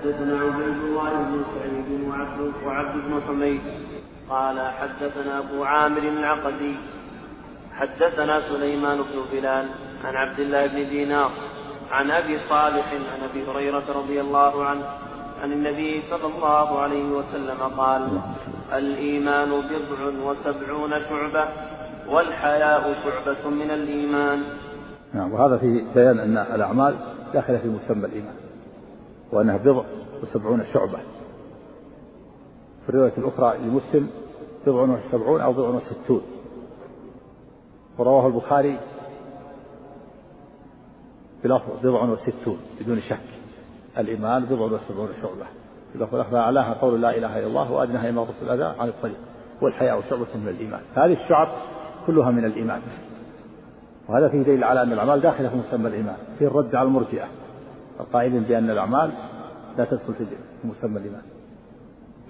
حدثنا عبيد الله بن سعيد وعبد وعبد بن حميد قال حدثنا أبو عامر العقدي. حدثنا سليمان بن بلال عن عبد الله بن دينار عن أبي صالح عن أبي هريرة رضي الله عنه عن النبي صلى الله عليه وسلم قال الإيمان بضع وسبعون شعبة والحياء شعبة من الإيمان. نعم وهذا في بيان أن الأعمال داخلة في مسمى الإيمان. وأنها بضع وسبعون شعبة. في الرواية الأخرى لمسلم بضع وسبعون أو بضع وستون. ورواه البخاري بلفظ بضع وستون بدون شك. الإيمان بضع وسبعون شعبة. بلفظ الأخرى أعلاها قول لا إله إلا الله وأدناها إماطة الأذى عن الطريق. والحياء شعبة من الإيمان. هذه الشعب كلها من الإيمان. وهذا فيه دليل على أن الأعمال داخلة في مسمى الإيمان. فيه الرد على المرجئة. القائلين بأن الأعمال لا تدخل في مسمى الإيمان.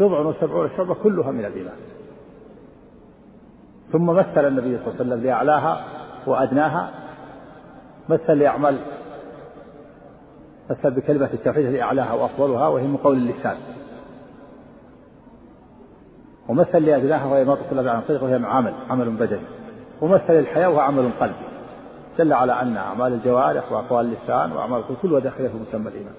بضع وسبعون شعبة كلها من الإيمان. ثم مثل النبي صلى الله عليه وسلم لأعلاها وأدناها مثل لأعمال مثل بكلمة التوحيد التي أعلاها وأفضلها وهي من قول اللسان. ومثل لأدناها وهي ما تصل عن طريق وهي عمل عمل بدني. ومثل الحياة وهو عمل قلبي. دل على أن أعمال الجوارح وأقوال اللسان وأعمال القلوب كلها داخلة في مسمى الإيمان.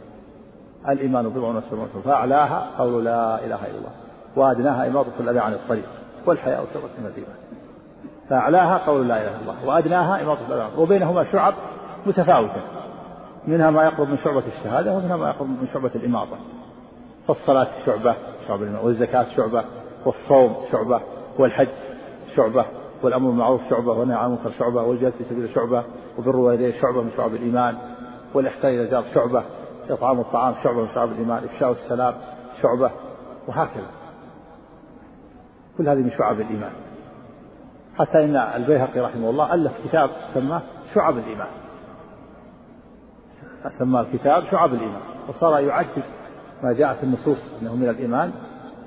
الإيمان بضع وسبعون فأعلاها قول لا إله إلا الله وأدناها إماطة الأذى عن الطريق والحياء شعبة من الإيمان. فأعلاها قول لا إله إلا الله وأدناها إماطة الأذى وبينهما شعب متفاوتة. منها ما يقرب من شعبة الشهادة ومنها ما يقرب من شعبة الإماطة. فالصلاة شعبة شعبة والزكاة شعبة والصوم شعبة والحج شعبة. والأمر بالمعروف شعبة والنهي عن المنكر شعبة والجهاد في سبيل شعبة وبر الوالدين شعبة من شعب الإيمان والإحسان إلى الجار شعبة إطعام الطعام شعبة من شعب الإيمان إفشاء السلام شعبة وهكذا. كل هذه من شعب الإيمان. حتى إن البيهقي رحمه الله ألف كتاب سماه شعب الإيمان. سمى الكتاب شعب الإيمان. وصار يعدد ما جاء في النصوص أنه من الإيمان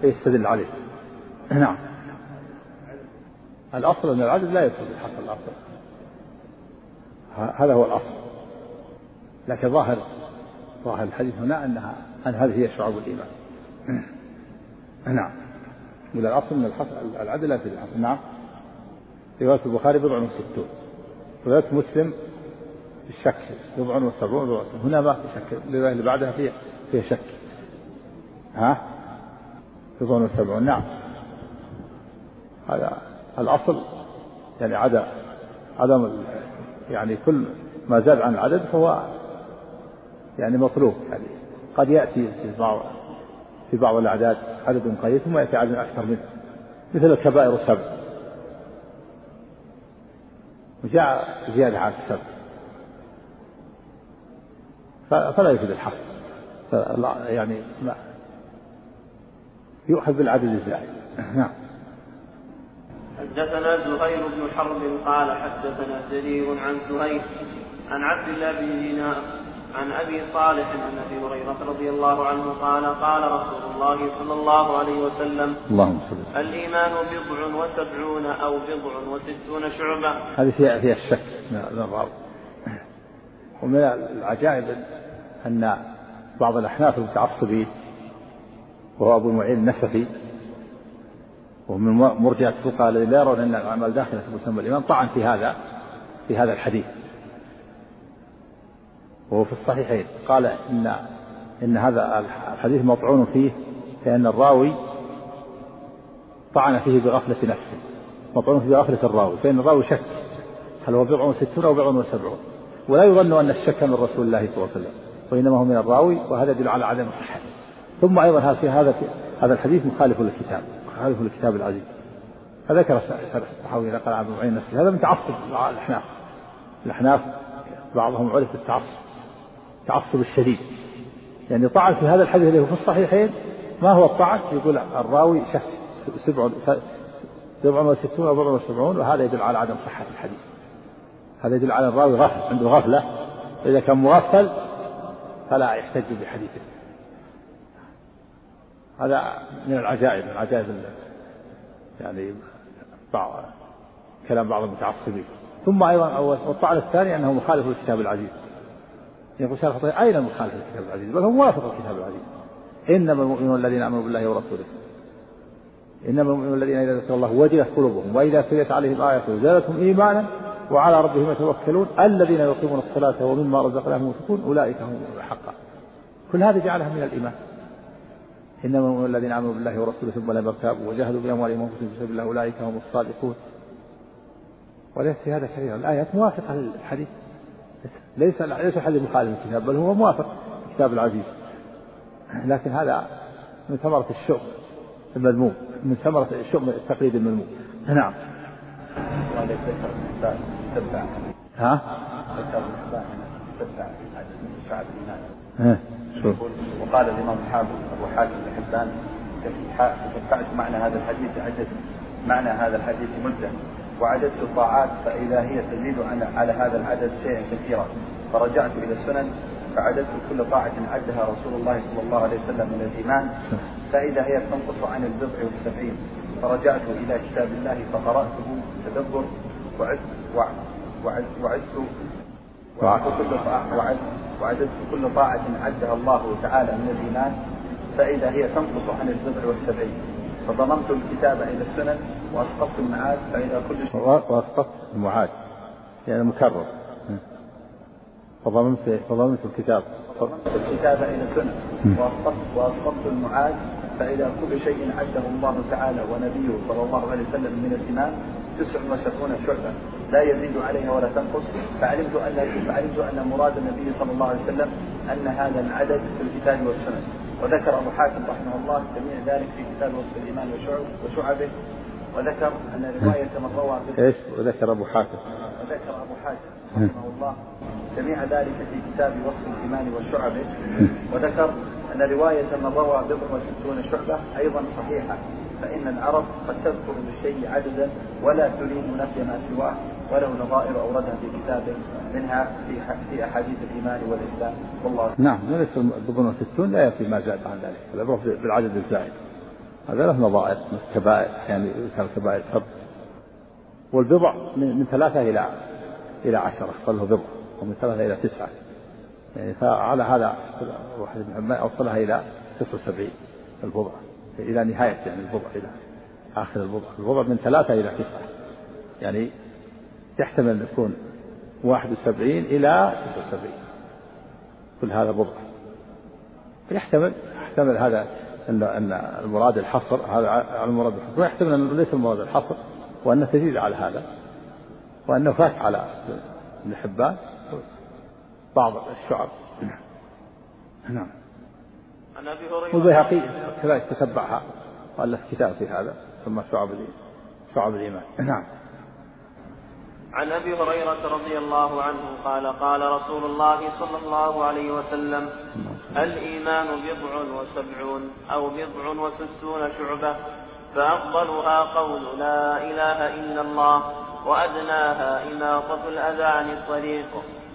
فيستدل عليه. نعم. الأصل أن العدد لا يدخل في حصل الأصل. هذا هو الأصل. لكن ظاهر ظاهر الحديث هنا أنها أن هذه هي شعب الإيمان. نعم. ولا الأصل من الحصل العدل لا في الحصل نعم. رواية البخاري بضع وستون. رواية مسلم بالشك بضع وسبعون بضع هنا ما في شك. الرواية اللي بعدها فيها فيها شك. ها؟ بضع وسبعون. نعم. هذا الأصل يعني عدم عدم يعني كل ما زاد عن العدد فهو يعني مطلوب يعني قد يأتي في بعض في بعض الأعداد عدد قليل ثم يأتي عدد أكثر منه مثل الكبائر سبع وجاء زيادة على السبع. فلا يفيد الحصر. يعني يؤخذ بالعدد الزائد. نعم. حدثنا زهير بن حرب قال حدثنا جرير عن زهير عن عبد الله بن دينار عن أبي صالح عن أبي هريرة رضي الله عنه قال قال رسول الله صلى الله عليه وسلم اللهم صل الإيمان بضع وسبعون أو بضع وستون شعبة. هذه فيها فيها الشك من الراوي ومن العجائب أن بعض الأحناف المتعصبين وهو أبو معين النسفي ومن مرجعة الفقهاء الذين لا يرون أن الأعمال داخلة في مسمى الإيمان طعن في هذا في هذا الحديث. وهو في الصحيحين. قال إن إن هذا الحديث مطعون فيه لأن الراوي طعن فيه بغفلة نفسه مطعون فيه بغفلة الراوي. فإن الراوي شك. هل هو بضع وستون أو بضع وسبعون؟ ولا يظن أن الشك من رسول الله صلى الله عليه وسلم. وإنما هو من الراوي وهذا يدل على عدم صحته ثم أيضا في هذا هذا الحديث مخالف للكتاب. مخالف للكتاب العزيز. فذكر شرح الطحاوي نقل عن ابن معين نفسه. هذا من تعصب الأحناف. الأحناف بعضهم عرف بالتعصب التعصب الشديد. يعني طعن في هذا الحديث اللي هو في الصحيحين ما هو الطعن؟ يقول الراوي شك سبع سبع وستون بضع وسبعون وهذا يدل على عدم صحة الحديث. هذا يدل على الراوي غفل عنده غفلة. إذا كان مغفل فلا يحتج بحديثه. هذا من العجائب من عجائب يعني بعض كلام بعض المتعصبين. ثم أيضا والطعن الثاني أنه مخالف للكتاب العزيز. يقول شيخ أين المخالف للكتاب العزيز؟ بل هو موافق للكتاب العزيز. إنما المؤمنون الذين آمنوا بالله ورسوله. إنما المؤمنون الذين إذا ذكر الله وجلت قلوبهم وإذا تليت عليهم آياته زادتهم إيمانا وعلى ربهم يتوكلون. الذين يقيمون الصلاة ومما رزقناهم ينفقون أولئك هم حقا كل هذا جعلها من الإيمان. إنما المؤمنون الذين آمنوا بالله ورسوله ثم لم يرتابوا وجاهدوا بأموالهم وأنفسهم في سبيل الله أولئك هم الصادقون. وليس في هذا كثيرا الآيات موافقة للحديث. ليس ليس الحديث مخالف الكتاب بل هو موافق الكتاب العزيز. لكن هذا من ثمرة الشؤم المذموم من ثمرة الشؤم التقليد المذموم. نعم. ها؟ ذكر الإنسان استتبع من شعب الناس ها وقال الإمام الحافظ أبو حاتم بن حبان تتبعت معنى هذا الحديث عدة معنى هذا الحديث مدة وعددت الطاعات فإذا هي تزيد على هذا العدد شيئا كثيرا. فرجعت إلى السنن فعددت كل طاعة عدها رسول الله صلى الله عليه وسلم من الإيمان فإذا هي تنقص عن البضع والسبعين. فرجعت إلى كتاب الله فقرأته تدبر وعدت وعدت وعدت وعددت كل طاعة عدها الله تعالى من الإيمان فإذا هي تنقص عن البضع والسبعين. فضممت الكتاب إلى السنن وأسقطت المعاد فإذا كل شيء. وأسقطت المعاد يعني مكرر فضممت فضممت الكتاب. فضممت الكتاب إلى السنن وأسقطت وأسقطت المعاد فإذا كل شيء عده الله تعالى ونبيه صلى الله عليه وسلم من الإيمان. تسع وسبعون شعبة لا يزيد عليها ولا تنقص. فعلمت أن فعلمت أن مراد النبي صلى الله عليه وسلم أن هذا العدد في الكتاب والسنن وذكر أبو حاتم رحمه الله جميع ذلك في كتاب وصف الإيمان وشعبه. وذكر أن رواية من روى إيش؟ وذكر أبو حاتم. وذكر أبو حاتم رحمه الله جميع ذلك في كتاب وصف الإيمان وشعبه. وذكر أن رواية من روى بضع وستون شعبة أيضا صحيحة. فإن العرب قد تذكر بالشيء عددا ولا تريد نفي ما سواه وله نظائر أوردها في كتابه منها في في أحاديث الإيمان والإسلام. والله. نعم ليس بضع وستون لا يأتي ما زاد عن ذلك العبرة بالعدد الزائد. هذا له نظائر من الكبائر يعني كان الكبائر سب والبضع من ثلاثة إلى إلى عشرة قال له بضع ومن ثلاثة إلى تسعة. يعني فعلى هذا واحد حبان أوصلها إلى 79 البضع. إلى نهاية يعني البضع إلى آخر البضع البضع من ثلاثة إلى تسعة. يعني يحتمل أن يكون 71 إلى 79 كل هذا بضع يحتمل يحتمل هذا أن أن المراد الحصر هذا على المراد الحصر. ويحتمل أنه ليس المراد الحصر وأنه تزيد على هذا وأنه فات على ابن حبان بعض الشعب. نعم. والبيهقي كذلك تتبعها. والف كتاب في هذا. سمى شعب شعب الإيمان. نعم. عن أبي هريرة رضي الله عنه قال قال رسول الله صلى الله عليه وسلم الإيمان بضع وسبعون أو بضع وستون شعبة فأفضلها قول لا إله إلا الله وأدناها إماطة الاذى عن الطريق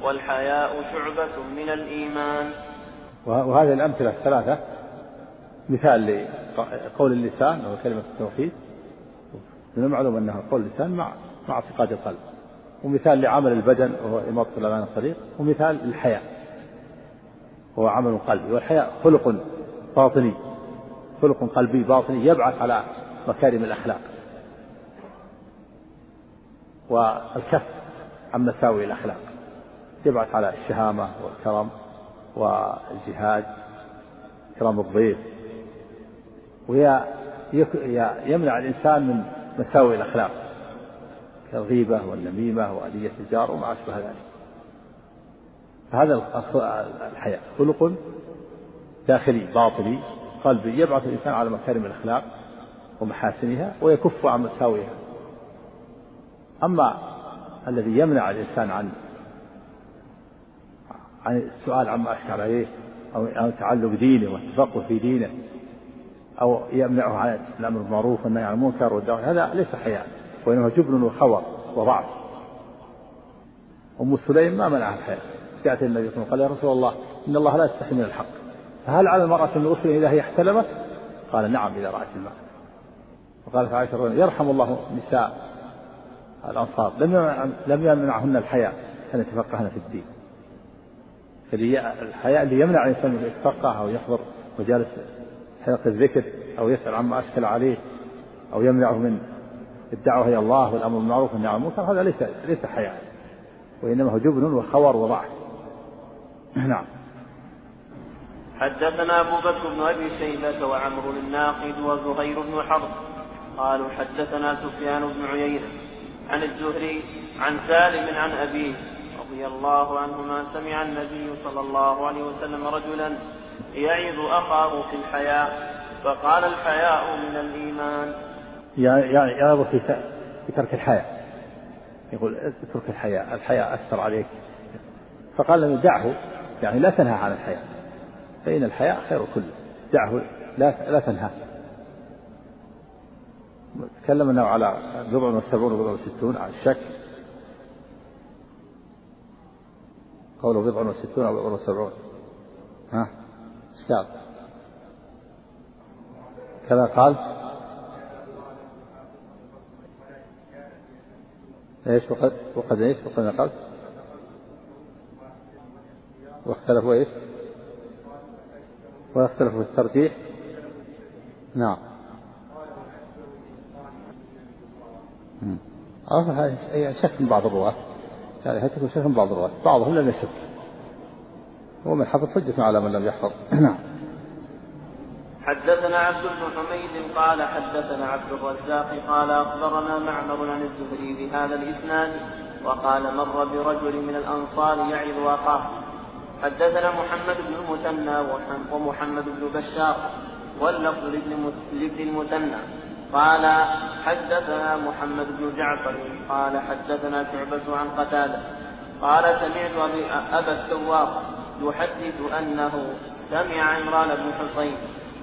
والحياء شعبة من الإيمان. وهذه الأمثلة الثلاثة مثال لقول اللسان وهو كلمة التوحيد. من المعلوم أنها قول اللسان مع مع اعتقاد القلب. ومثال لعمل البدن وهو إماطة الأمان الطريق. ومثال الحياء وهو عمل قلبي. والحياء خلق باطني. خلق قلبي باطني يبعث على مكارم الأخلاق. والكف عن مساوي الأخلاق يبعث على الشهامة والكرم. والجهاد كرم الضيف. ويمنع الإنسان من مساوي الأخلاق كالغيبة والنميمة وأذية الجار وما أشبه ذلك. فهذا الحياء خلق داخلي باطني قلبي يبعث الإنسان على مكارم الأخلاق ومحاسنها ويكف عن مساويها. أما الذي يمنع الإنسان عن عن السؤال عما أشكل عليه أو تعلق دينه والتفقه في دينه أو يمنعه عن الأمر بالمعروف والنهي عن المنكر والدعوة هذا ليس حياء وإنما جبن وخور وضعف. أم سليم ما منعها الحياء جاءت النبي صلى الله عليه وسلم قال يا رسول الله إن الله لا يستحي من الحق. فهل على المرأة أن أسلم إذا هي احتلمت؟ قال نعم إذا رأت الماء وقالت عائشة يرحم الله نساء الأنصار. لم لم يمنعهن الحياء أن يتفقهن في الدين. الحياء اللي يمنع الإنسان من يتفقه أو يحضر وجالس حلق الذكر أو يسأل عما أشكل عليه أو يمنعه من الدعوة إلى الله والأمر بالمعروف والنهي عن المنكر هذا ليس ليس حياء وإنما هو جبن وخور وضعف. نعم. حدثنا أبو بكر بن أبي شيبة وعمرو الناقد وزهير بن حرب. قالوا حدثنا سفيان بن عيينة عن الزهري عن سالم عن أبيه رضي الله عنهما سمع النبي صلى الله عليه وسلم رجلا يعظ أخاه في الحياء فقال الحياء من الإيمان. يعظ في ترك الحياء. يقول اترك الحياء الحياء أثر عليك. فقال له دعه يعني لا تنهى عن الحياء. فإن الحياء خير كله. دعه لا لا تنهى. تكلمنا على بضع وسبعون وبضع وستون على الشك. قوله بضع وستون أو بضع وسبعون. ها؟ قال؟ كذا قال؟ إيش وقد وقد إيش؟ وقد نقلت واختلفوا إيش؟ واختلفوا في الترجيح؟ نعم. أو شك من بعض الرواة. يعني تكون شك من بعض الرواة. بعضهم لم يشك ومن حفظ حجة على من لم يحفظ. نعم. حدثنا عبد بن حميد قال حدثنا عبد الرزاق قال أخبرنا معمر عن الزهري بهذا الإسناد وقال مر برجل من الأنصار يعظ أخاه. حدثنا محمد بن المثنى ومحمد بن بشار واللفظ لابن المثنى قال حدثنا محمد بن جعفر قال حدثنا شعبة عن قتادة قال سمعت أبا السواق يحدث أنه سمع عمران بن حصين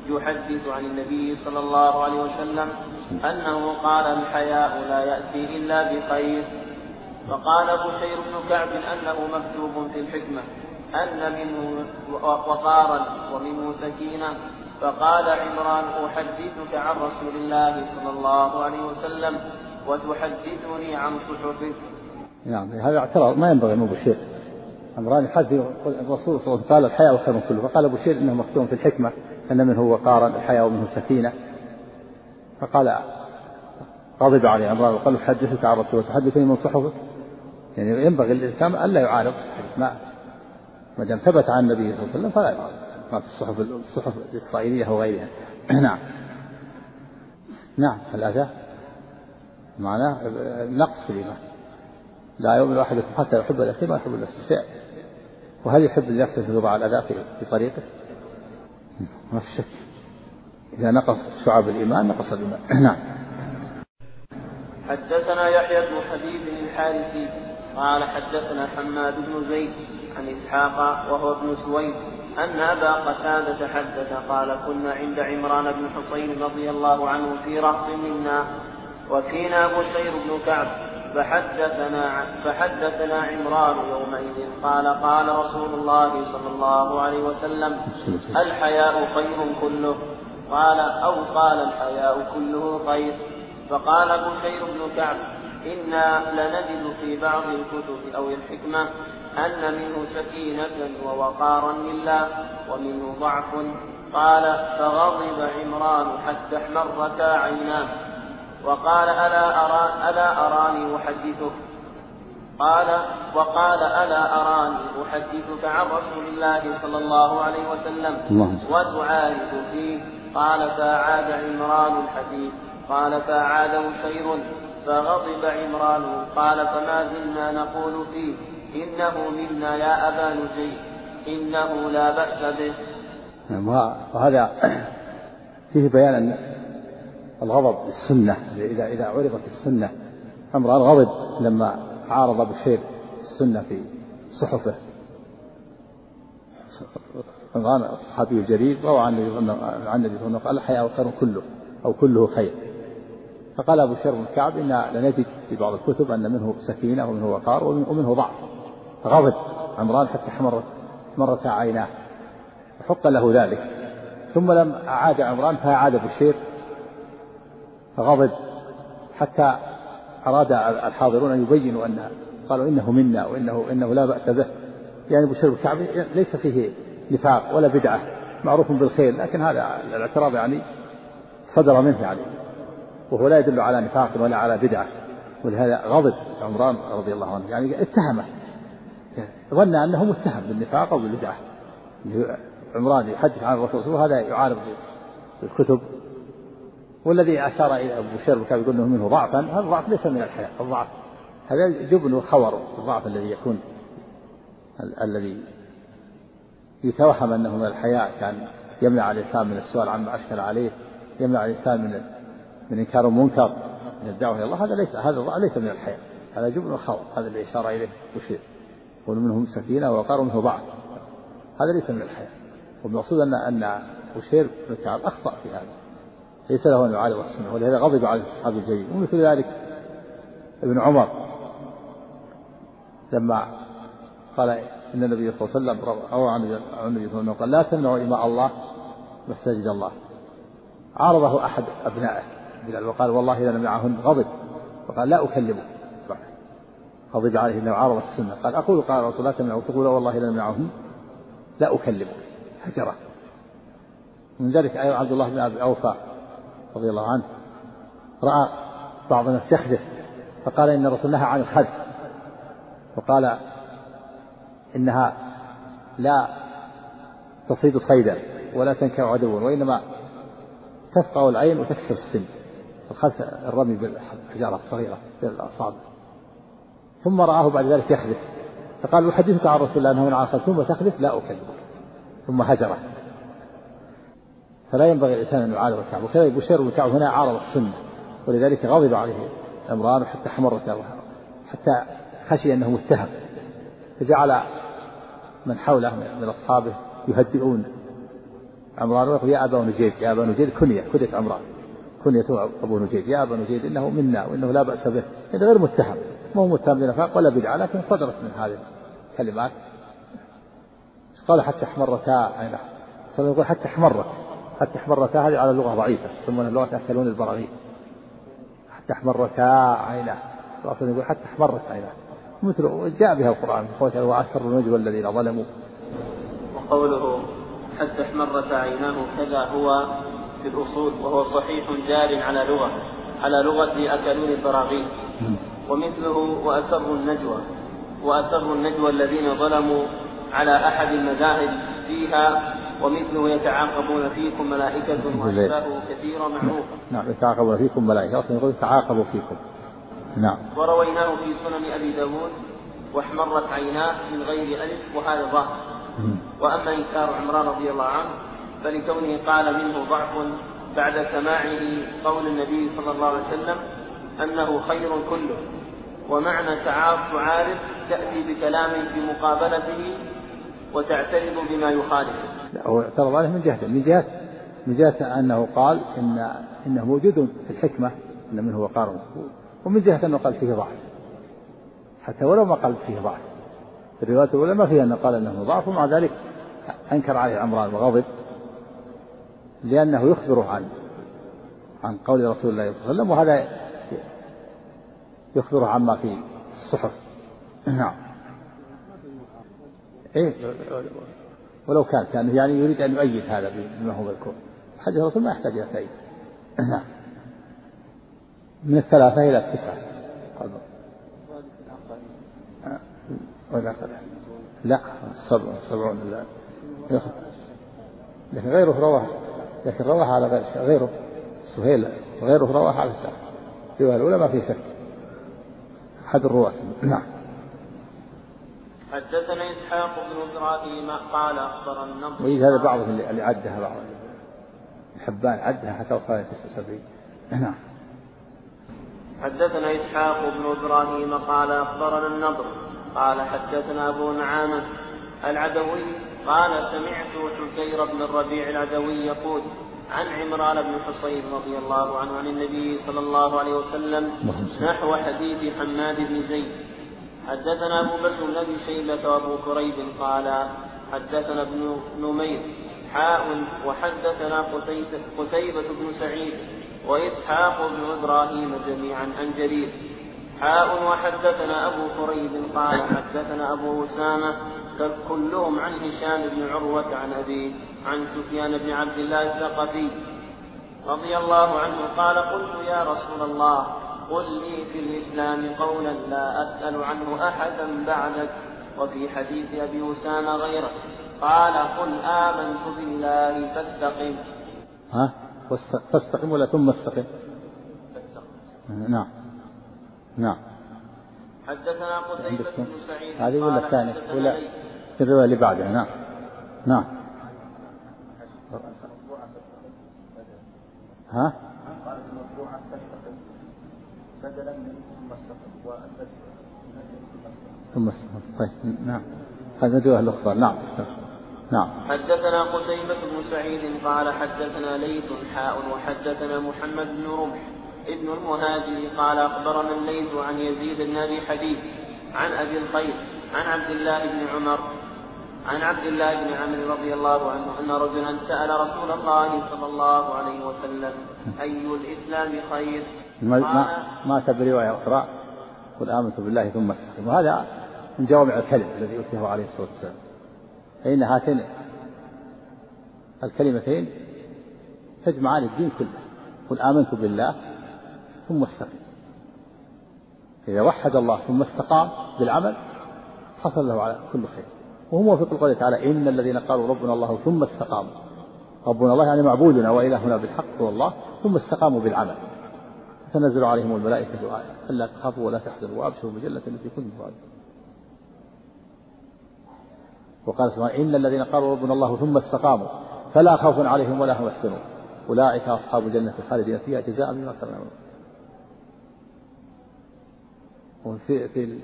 يحدث عن النبي صلى الله عليه وسلم أنه قال الحياء لا يأتي إلا بخير. فقال بشير بن كعب أنه مكتوب في الحكمة أن منه وقارا ومنه سكينة فقال عمران أحدثك عن رسول الله صلى الله عليه وسلم وتحدثني عن صحفك. نعم هذا اعتراض ما ينبغي أن بشير عمران يحدث الرسول صلى الله عليه وسلم قال الحياء خير كله فقال أبو شير إنه مكتوب في الحكمة أن منه وقارا الحياء ومنه سكينة فقال غضب عليه عمران وقال أحدثك عن رسول تحدثني من صحفك؟ يعني ينبغي الإنسان ألا يعارض ما ما دام ثبت عن النبي صلى الله عليه وسلم فلا يعارض. ما في الصحف الصحف الإسرائيلية وغيرها نعم. نعم الأذى معناه نقص في الإيمان. لا يؤمن أحدكم حتى يحب لأخيه ما يحب لنفسه وهل يحب لنفسه في وضع الأذى في طريقه؟ ما في شك. إذا نقص شعب الإيمان نقص الإيمان. نعم. حدثنا يحيى بن حبيب الحارثي قال حدثنا حماد بن زيد عن إسحاق وهو ابن سويد أن أبا قتادة حدث قال كنا عند عمران بن حصين رضي الله عنه في رهط منا وفينا بشير بن كعب فحدثنا فحدثنا عمران يومئذ قال قال رسول الله صلى الله عليه وسلم الحياء خير كله. قال أو قال الحياء كله خير. فقال بشير بن كعب إنا لنجد في بعض الكتب أو الحكمة أن منه سكينة ووقارا لله ومنه ضعف. قال فغضب عمران حتى احمرتا عيناه وقال ألا, أرى ألا أراني أحدثك؟ قال وقال ألا أراني أحدثك عن رسول الله صلى الله عليه وسلم وتعارض فيه. قال فأعاد عمران الحديث. قال فأعاده شير فغضب عمران. قال فما زلنا نقول فيه. إنه منا يا أبا نجي إنه لا بأس به. نعم، وهذا فيه بيان أن الغضب للسنة إذا إذا عرضت السنة أمر الغضب لما عارض بشير السنة في صحفه. قال الصحابي الجليل روى عن النبي صلى الله عليه وسلم قال الحياء خير كله أو كله خير. فقال أبو شر بن كعب إنا لنجد في بعض الكتب أن منه سكينة ومنه وقار ومنه ضعف. فغضب عمران حتى احمرت مرت عيناه. وحق له ذلك. ثم لم أعاد عمران فأعاد بشير. فغضب. حتى أراد الحاضرون أن يبينوا أن قالوا إنه منا وإنه إنه لا بأس به. يعني بشير بن كعب ليس فيه نفاق ولا بدعة. معروف بالخير لكن هذا الاعتراض يعني صدر منه يعني. وهو لا يدل على نفاق ولا على بدعة. ولهذا غضب عمران رضي الله عنه. يعني اتهمه. ظن أنه متهم بالنفاق أو بالبدعة. عمران يحدث عن الرسول وهذا يعارض الكتب والذي أشار إلى أبو بشير كان يقول أنه منه ضعفا هذا الضعف ليس من الحياة الضعف. هذا جبن وخور الضعف الذي يكون الذي يتوهم أنه من الحياء كان يمنع الإنسان من السؤال عما أشكل عليه يمنع الإنسان من من إنكار المنكر من الدعوة إلى الله. هذا ليس هذا ليس من الحياء هذا جبن وخور هذا اللي أشار إليه بشير يقول منهم سكينة ووقار ومنه ضعف هذا ليس من الحياء والمقصود أن أن بشير بن كعب أخطأ في هذا. ليس له أن يعارض السنة. ولهذا غضب على الصحابي الجليل ومثل ذلك ابن عمر. لما قال إن النبي صلى الله عليه وسلم أو عن النبي صلى الله عليه وسلم قال لا تمنعوا إماء الله مساجد الله. عارضه أحد أبنائه. بلال وقال والله إذا نمنعهن غضب. وقال لا أكلمك. غضب عليه أنه عارض السنة. قال أقول قال رسول الله تمنعوا تقول والله إذا نمنعهن لا أكلمك. هجرة. من ذلك أيضا عبد الله بن أبي أوفى رضي الله عنه رأى بعض الناس يخذف فقال إن الرسول نهى عن الخذف. وقال إنها لا تصيد صيدا ولا تنكر عدوا وإنما تفقع العين وتكسر السن. الخذف الرمي بالحجارة الصغيرة بالأصابع. ثم رآه بعد ذلك يخذف فقال أحدثك عن رسول الله أنه من عن ثم تخذف لا أكلمك. ثم هجره فلا ينبغي الإنسان أن يعارض الكعبة. وكذا بشير بن كعب هنا عارض السنة. ولذلك غضب عليه عمران حتى حمرت حتى خشي أنه متهم. فجعل من حوله من أصحابه يهدئون. عمران ويقول يا أبا نجيب يا أبا نجيب كنية كنية عمران. كنية أبو نجيب يا أبا نجيب إنه منا وإنه لا بأس به. إنه غير متهم. ما هو متهم بنفاق ولا بدعة لكن صدرت من هذه الكلمات. قال حتى احمرتا عينه يقول حتى احمرت. حتى احمرتا هذه على اللغة ضعيفة يسمونها لغة أكلون البراغيث. حتى احمرتا عيناه الأصل يقول حتى احمرت عيناه مثل جاء بها القرآن قوله وأسر النجوى الذين ظلموا. وقوله حتى احمرت عيناه كذا هو في الأصول وهو صحيح جار على لغة على لغة أكلون البراغيث. ومثله وأسر النجوى وأسر النجوى الذين ظلموا على أحد المذاهب فيها ومثله يتعاقبون فيكم ملائكة وأشباهه كثيرة معروفة نعم يتعاقبون فيكم ملائكة. أصلا يقول يتعاقبوا فيكم. نعم. ورويناه في سنن أبي داود واحمرت عيناه من غير ألف وهذا ظاهر. وأما إنكار عمران رضي الله عنه فلكونه قال منه ضعف بعد سماعه قول النبي صلى الله عليه وسلم أنه خير كله. ومعنى تعارف تعارف تأتي بكلام في مقابلته وتعترض بما يخالفه. لا هو اعترض عليه من جهة من جهة من جهة أنه قال إن إنه موجود في الحكمة أن منه وقار ومن جهة أنه قال فيه ضعف. حتى ولو ما قال فيه ضعف. الروايات الأولى ما فيها أنه قال أنه ضعف ومع ذلك أنكر عليه عمران وغضب. لأنه يخبره عن عن قول رسول الله صلى الله عليه وسلم وهذا يخبره عما في الصحف. نعم. إيه؟ ولو كان كان يعني يريد أن يؤيد هذا بما هو مذكور. حديث الرسول ما يحتاج إلى تأييد. نعم. من الثلاثة إلى التسعة. ولا لا السبع سبعون لا. لكن غيره رواه لكن رواه على غير غيره سهيل غيره رواه على الرواية الأولى ما في شك. أحد الرواة. نعم. حدثنا إسحاق بن إبراهيم قال أخبر النضر ويجي هذا بعض اللي عدها بعض. حبان عدها حتى وصل 79 نعم. حدثنا إسحاق بن إبراهيم قال أخبرنا النضر قال حدثنا أبو نعامة العدوي قال سمعت حكير بن الربيع العدوي يقول عن عمران بن حصين رضي الله عنه عن النبي صلى الله عليه وسلم نحو حديث حماد بن زيد. حدثنا أبو بكر بن أبي شيبة وأبو كريب قال حدثنا ابن نمير حاء وحدثنا قتيبة بن سعيد وإسحاق بن إبراهيم جميعا عن جرير. حاء وحدثنا أبو كريب قال حدثنا أبو أسامة كلهم عن هشام بن عروة عن أبيه عن سفيان بن عبد الله الثقفي رضي الله عنه قال قلت يا رسول الله قل لي في الإسلام قولا لا أسأل عنه أحدا بعدك وفي حديث أبي أسامة غيره قال قل آمنت بالله فاستقم. ها؟ فاستقم ولا ثم استقم؟ نعم. نعم. حدثنا قتيبة بن سعيد هذه ولا الثانية؟ ولا في الرواية اللي بعدها نعم. نعم. ها؟ قالت بدلا ثم ثم طيب نعم. هذا الرواية الأخرى نعم نعم. حدثنا قتيبة بن سعيد قال حدثنا ليث حاء وحدثنا محمد بن رمح. ابن المهاجر قال أخبرنا الليث عن يزيد بن أبي حبيب عن أبي الخير عن عبد الله بن عمر عن عبد الله بن عمرو رضي الله عنه أن رجلا سأل رسول الله صلى الله عليه وسلم أي الإسلام خير؟ ما ما, ما برواية أخرى قل آمنت بالله ثم استقم وهذا من جوامع الكلم الذي يؤتيه عليه الصلاة والسلام. فإن هاتين الكلمتين تجمعان الدين كله. قل آمنت بالله ثم استقم إذا وحد الله ثم استقام بالعمل حصل له على كل خير. وهو موافق قوله تعالى إن الذين قالوا ربنا الله ثم استقاموا. ربنا الله يعني معبودنا وإلهنا بالحق هو الله ثم استقاموا بالعمل. تنزل عليهم الملائكة آية. ألا تخافوا ولا تحزنوا وأبشروا بالجنة التي كنتم توعدون. وقال سبحانه إن الذين قالوا ربنا الله ثم استقاموا فلا خوف عليهم ولا هم يحزنون. أولئك أصحاب الجنة الخالدين فيها جزاء بما كانوا يعملون. وفي في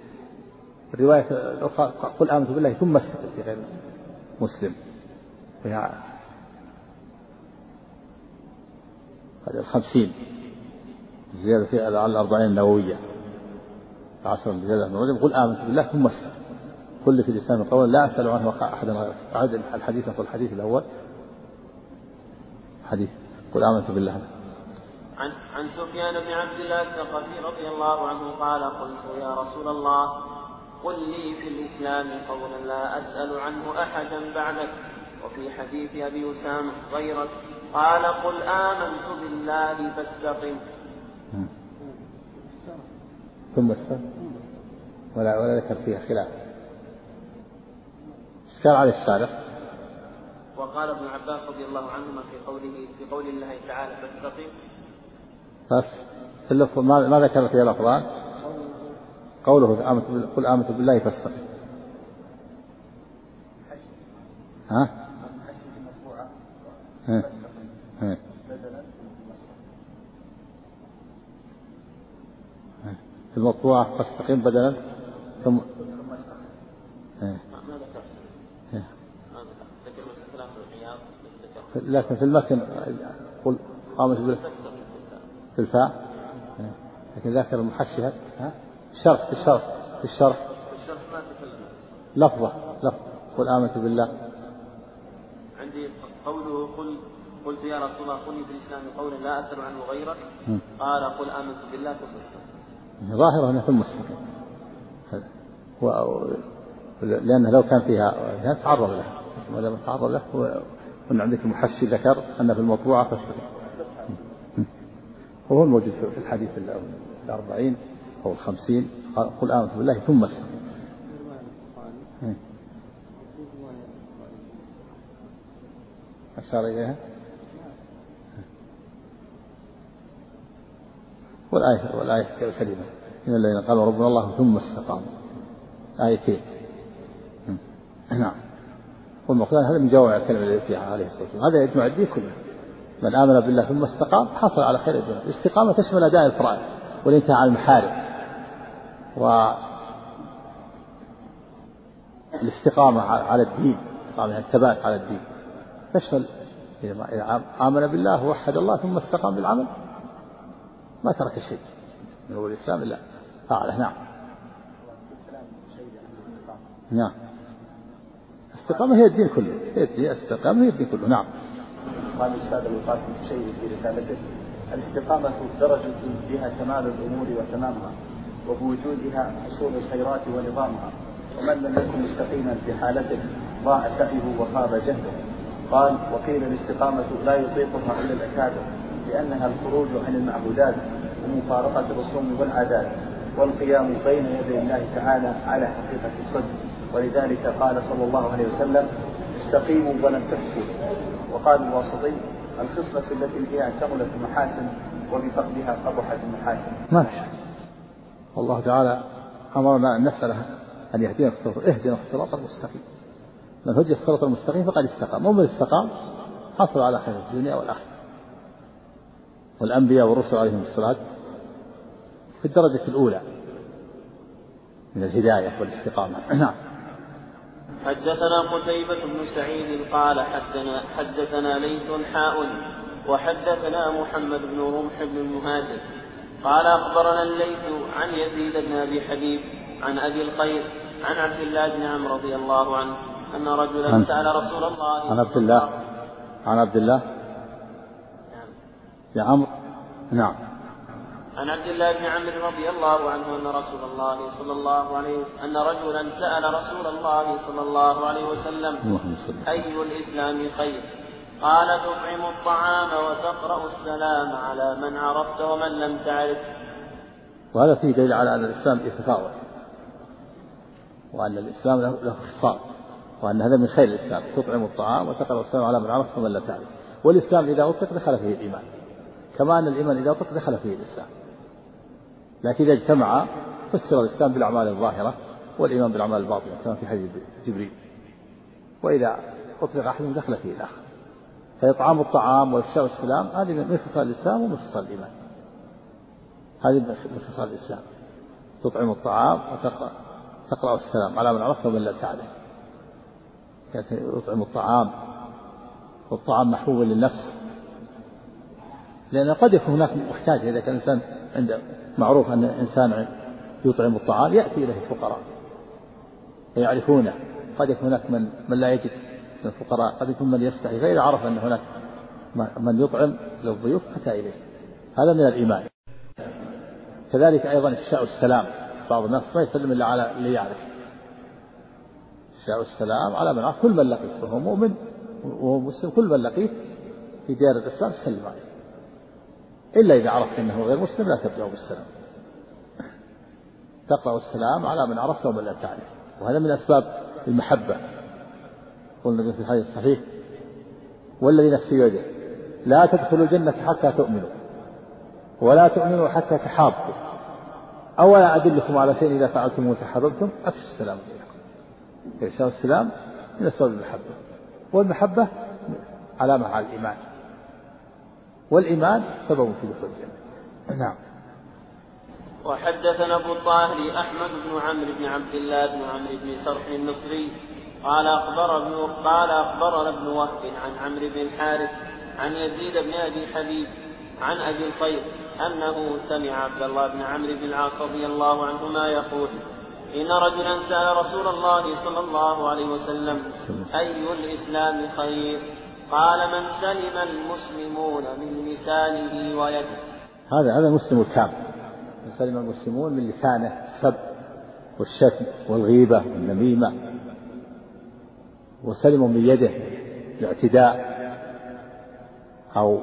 الرواية الأخرى قل آمنت بالله ثم استقم في غير مسلم. فيها هذه الخمسين زيادة في على الأربعين النووية. عشر زيادة من رجب قل آمنت بالله ثم استقم كل في الإسلام قولا لا أسأل عنه أحدا غيرك الحديث نقول الحديث الأول. حديث قل آمنت بالله. عن عن سفيان بن عبد الله الثقفي رضي الله عنه قال قلت يا رسول الله قل لي في الإسلام قولا لا أسأل عنه أحدا بعدك. وفي حديث أبي أسامة غيرك قال قل آمنت بالله فاستقم. ثم استقم. ولا ولا ذكر فيها خلاف. اشكال على الشارع وقال ابن عباس رضي الله عنهما في قوله في قول الله تعالى فاستقم. بس. في اللفظ ما, ذكر في الأفضال قوله قل آمنت بالله فاستقم. ها؟ في المطبوعة فاستقم بدلا ثم لكن في المتن قل قامت بالله. في الفاء. لكن ذاكر المحشي ها. الشرح في الشرح في الشرح لفظة لفظة. قل آمنت بالله. عندي قوله قل قلت يا رسول الله قل في الإسلام قولا لا أسأل عنه غيرك. قال قل آمنت بالله ثم استقم ظاهرة أنه ثم استقم و... لأنه لو كان فيها تعرض له. ما دام تعرض له وأن عندك المحشي ذكر أن في المطبوعة فاستقم وهو الموجود في الحديث الأربعين. أو الخمسين قل آمنت بالله ثم استقم. أشار إليها. والآية والآية الكريمة. إن الذين قالوا ربنا الله ثم استقاموا. آيتين نعم. والمقصود هذا من جوامع الكلمة التي فيها عليه الصلاة والسلام. هذا يجمع الدين كله. من آمن بالله ثم استقام حصل على خير الدنيا الاستقامة تشمل أداء الفرائض والانتهاء عن المحارم. و الاستقامة على الدين الاستقامة الثبات على الدين. تشمل إذا آمن بالله ووحد الله ثم استقام بالعمل. ما ترك شيء من أول الإسلام إلا فعله. نعم. نعم. الاستقامة هي الدين كله. هي الدين الاستقامة هي الدين كله. نعم. قال الأستاذ أبو القاسم الشيبي في رسالته. الاستقامة درجة بها كمال الأمور وتمامها. وبوجودها حصول الخيرات ونظامها. ومن لم يكن مستقيما في حالته ضاع سعيه وخاب جهده. قال وقيل الاستقامة لا يطيقها إلا الأكابر لأنها الخروج عن المعبودات ومفارقة الرسوم والعادات والقيام بين يدي الله تعالى على حقيقة الصدق. ولذلك قال صلى الله عليه وسلم استقيموا ولن تحسوا. وقال الواسطي الخصلة التي فيها كملت المحاسن وبفقدها قبحت المحاسن. ما في والله تعالى أمرنا أن نسأله أن يهدينا الصراط اهدنا الصراط المستقيم. من هدي الصراط المستقيم فقد استقام، ومن استقام حصل على خير الدنيا والآخرة. والأنبياء والرسل عليهم الصلاة في الدرجة الأولى من الهداية والاستقامة نعم حدثنا قتيبة بن سعيد قال حدثنا حدثنا ليث حاء وحدثنا محمد بن رمح بن المهاجر قال أخبرنا الليث عن يزيد بن أبي حبيب عن أبي الخير عن عبد الله بن عمرو رضي الله عنه أن رجلا سأل رسول الله عن عبد الله. عن عبد الله؟ نعم. يا عمرو. نعم. عن عبد الله بن عمرو رضي الله عنه أن رسول الله صلى الله عليه وسلم أن رجلا سأل رسول الله صلى الله عليه وسلم أي الإسلام خير؟ قال تطعم الطعام وتقرأ السلام على من عرفت ومن لم تعرف. وهذا فيه دليل على أن الإسلام يتفاوت وأن الإسلام له خصال وأن هذا من خير الإسلام. تطعم الطعام وتقرأ السلام على من عرفت ومن لم تعرف. والإسلام إذا أطلق دخل فيه الإيمان. كما أن الإيمان إذا أطلق دخل فيه الإسلام. لكن إذا اجتمع فسر الإسلام بالأعمال الظاهرة والإيمان بالأعمال الباطنة كما في حديث جبريل. وإذا أطلق أحد دخل فيه الآخر. فإطعام الطعام وإفشاء السلام هذه من خصال الإسلام ومن خصال الإيمان. هذه من خصال الإسلام. تطعم الطعام وتقرأ تقرأ السلام على من عرفت ومن لا تعرف. يطعم الطعام والطعام محبوب للنفس. لأن قد يكون هناك محتاج إذا كان الإنسان عنده معروف أن الإنسان يطعم الطعام يأتي إليه الفقراء ويعرفونه. قد يكون هناك من من لا يجد. من الفقراء قد يكون من يستحي فإذا عرف أن هناك من يطعم للضيوف أتى إليه. هذا من الإيمان. كذلك أيضا إفشاء السلام بعض الناس ما يسلم إلا على اللي يعرف. إفشاء السلام على من عرف. كل من لقيت فهو مؤمن وهو مسلم كل من لقيت في ديار الإسلام سلم عليه. إلا إذا عرفت أنه غير مسلم لا تبدأ بالسلام. تقرأ السلام على من عرفت ومن لا تعرف. وهذا من أسباب المحبة. قول النبي في الحديث الصحيح والذي نفسي بيده لا تدخلوا الجنة حتى تؤمنوا ولا تؤمنوا حتى تحابوا أولا أدلكم على شيء إذا فعلتم وتحاببتم أفشوا السلام بينكم إرسال السلام من أسباب المحبة والمحبة علامة على الإيمان والإيمان سبب في دخول الجنة. نعم. وحدثنا أبو الطاهر أحمد بن عمرو بن عبد الله بن عمرو بن سرح المصري قال أخبر ابن قال اخبرنا ابن وهب عن عمرو بن الحارث عن يزيد بن أبي حبيب عن أبي الخير أنه سمع عبد الله بن عمرو بن العاص رضي الله عنهما يقول إن رجلا سأل رسول الله صلى الله عليه وسلم أي الإسلام خير؟ قال من سلم المسلمون من لسانه ويده. هذا هذا المسلم الكامل من سلم المسلمون من لسانه السب والشتم والغيبة والنميمة. وسلموا من يده الاعتداء أو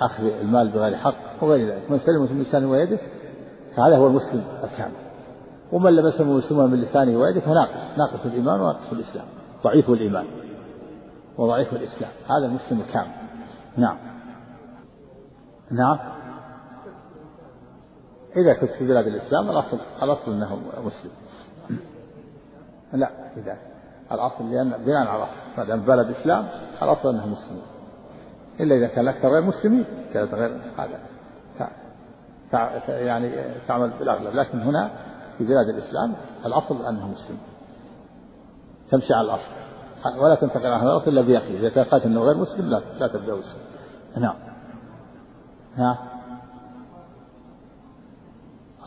أخذ المال بغير حق وغير ذلك. من سلم من لسانه ويده فهذا هو المسلم الكامل. ومن لم يسلم المسلمون من لسانه ويده فناقص ناقص الإيمان وناقص الإسلام. ضعيف الإيمان وضعيف الإسلام. هذا المسلم الكامل. نعم. نعم. إذا كنت في بلاد الإسلام الأصل الأصل أنه مسلم. لا إذا الأصل لأن بناء على الأصل. ما دام بلد إسلام الأصل أنه مسلم. إلا إذا كان الأكثر غير مسلمين كانت غير هذا. يعني تعمل بالأغلب. لكن هنا في بلاد الإسلام الأصل أنه مسلم. تمشي على الأصل. ولا تنتقل عن هذا الأصل إلا بيقين. إذا كان أنه غير مسلم لا لا تبدأ مسلم. نعم. نعم